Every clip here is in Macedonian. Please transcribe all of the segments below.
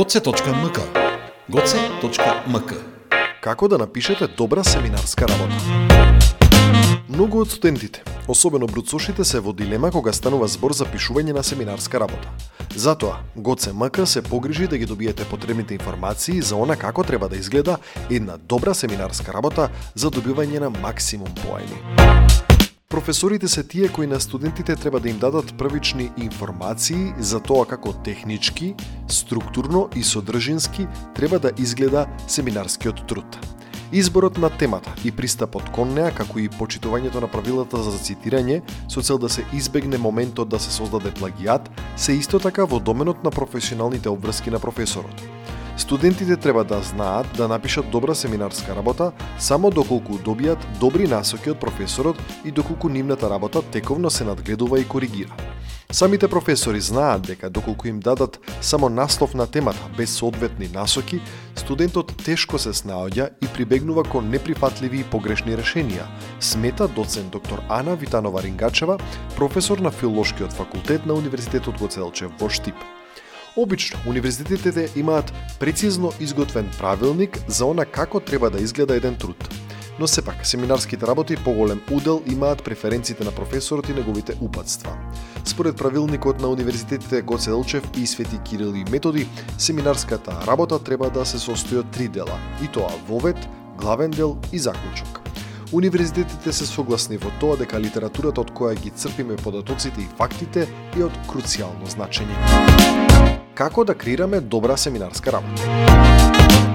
goce.mk goce.mk Како да напишете добра семинарска работа? Многу од студентите, особено бруцошите, се во дилема кога станува збор за пишување на семинарска работа. Затоа, ГОЦМК се погрижи да ги добиете потребните информации за она како треба да изгледа една добра семинарска работа за добивање на максимум поени. Професорите се тие кои на студентите треба да им дадат првични информации за тоа како технички, структурно и содржински треба да изгледа семинарскиот труд. Изборот на темата и пристапот кон неа, како и почитувањето на правилата за цитирање, со цел да се избегне моментот да се создаде плагиат, се исто така во доменот на професионалните обврски на професорот. Студентите треба да знаат да напишат добра семинарска работа само доколку добијат добри насоки од професорот и доколку нивната работа тековно се надгледува и коригира. Самите професори знаат дека доколку им дадат само наслов на темата без соодветни насоки, студентот тешко се снаоѓа и прибегнува кон неприфатливи и погрешни решенија, смета доцент доктор Ана Витанова Рингачева, професор на филолошкиот факултет на Универзитетот Гоцелчев во Штип. Обично, универзитетите имаат прецизно изготвен правилник за она како треба да изгледа еден труд. Но сепак, семинарските работи поголем удел имаат преференциите на професорот и неговите упатства. Според правилникот на универзитетите Гоце Делчев и Свети Кирил и Методи, семинарската работа треба да се состои од три дела, и тоа вовет, главен дел и заклучок. Универзитетите се согласни во тоа дека литературата од која ги црпиме податоците и фактите е од круцијално значење. Како да креираме добра семинарска работа?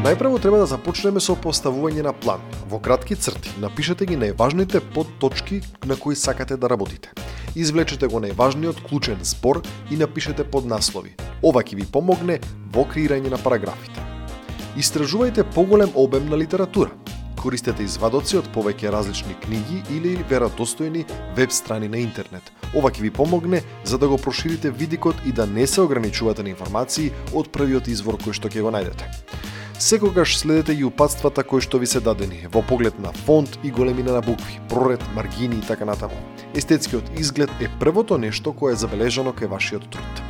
Најпрво треба да започнеме со поставување на план. Во кратки црти, напишете ги најважните подточки на кои сакате да работите. Извлечете го најважниот клучен збор и напишете поднаслови. Ова ќе ви помогне во креирање на параграфите. Истражувајте поголем обем на литература користете извадоци од повеќе различни книги или веродостојни веб страни на интернет. Ова ќе ви помогне за да го проширите видикот и да не се ограничувате на информации од првиот извор кој што ќе го најдете. Секогаш следете и упатствата кои што ви се дадени во поглед на фонт и големина на букви, проред, маргини и така натаму. Естетскиот изглед е првото нешто кое е забележано кај вашиот труд.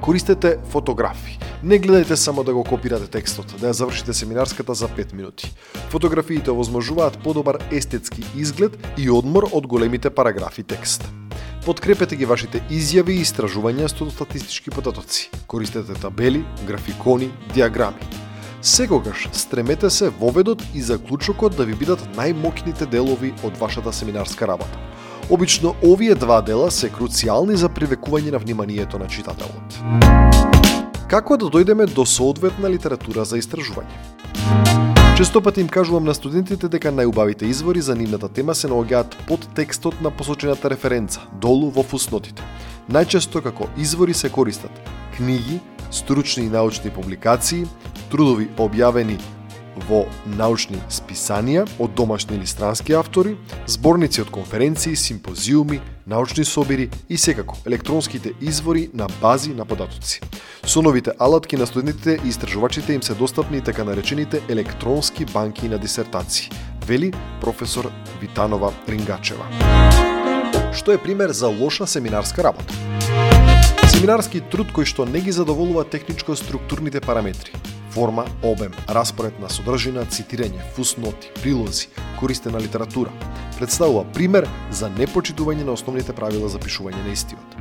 Користете фотографи. Не гледајте само да го копирате текстот, да ја завршите семинарската за 5 минути. Фотографиите овозможуваат подобар естетски изглед и одмор од големите параграфи текст. Подкрепете ги вашите изјави и истражувања со статистички податоци. Користете табели, графикони, диаграми. Секогаш стремете се воведот и заклучокот да ви бидат најмокните делови од вашата семинарска работа. Обично овие два дела се круцијални за привекување на вниманието на читателот. Како да дојдеме до соодветна литература за истражување? Често пати им кажувам на студентите дека најубавите извори за нивната тема се наоѓаат под текстот на посочената референца, долу во фуснотите. Најчесто како извори се користат книги, стручни и научни публикации, трудови објавени во научни списанија од домашни или странски автори, зборници од конференции, симпозиуми, научни собири и секако електронските извори на бази на податоци. Со новите алатки на студентите и истражувачите им се достапни така наречените електронски банки на дисертации, вели професор Витанова Рингачева. Што е пример за лоша семинарска работа? Семинарски труд кој што не ги задоволува техничко структурните параметри, форма, обем, распоред на содржина, цитирање, фусноти, прилози, користена литература, представува пример за непочитување на основните правила за пишување на истиот.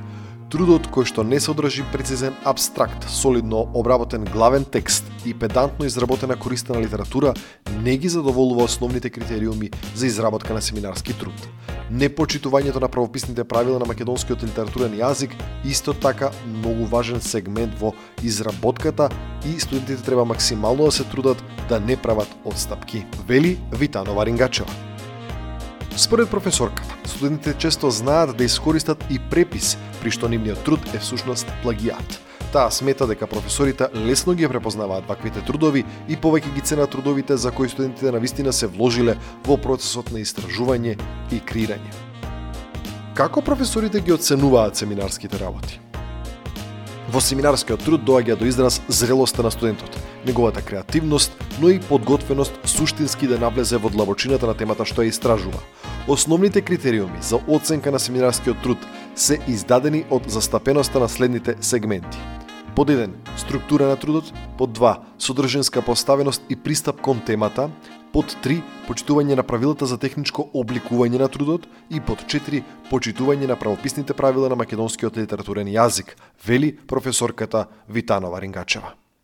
Трудот кој што не содржи прецизен абстракт, солидно обработен главен текст и педантно изработена користена литература не ги задоволува основните критериуми за изработка на семинарски труд непочитувањето на правописните правила на македонскиот литературен јазик исто така многу важен сегмент во изработката и студентите треба максимално да се трудат да не прават одстапки, вели Витанова Рингачева. Според професорката, студентите често знаат да искористат и препис, при што нивниот труд е всушност плагијат. Таа смета дека професорите лесно ги препознаваат ваквите трудови и повеќе ги ценат трудовите за кои студентите на вистина се вложиле во процесот на истражување и креирање. Како професорите ги оценуваат семинарските работи? Во семинарскиот труд доаѓа до израз зрелоста на студентот, неговата креативност, но и подготвеност суштински да навлезе во длабочината на темата што ја истражува. Основните критериуми за оценка на семинарскиот труд се издадени од застапеноста на следните сегменти – Под 1. Структура на трудот. Под 2. Содржинска поставеност и пристап кон темата. Под 3. Почитување на правилата за техничко обликување на трудот. И под 4. Почитување на правописните правила на македонскиот литературен јазик, вели професорката Витанова Рингачева.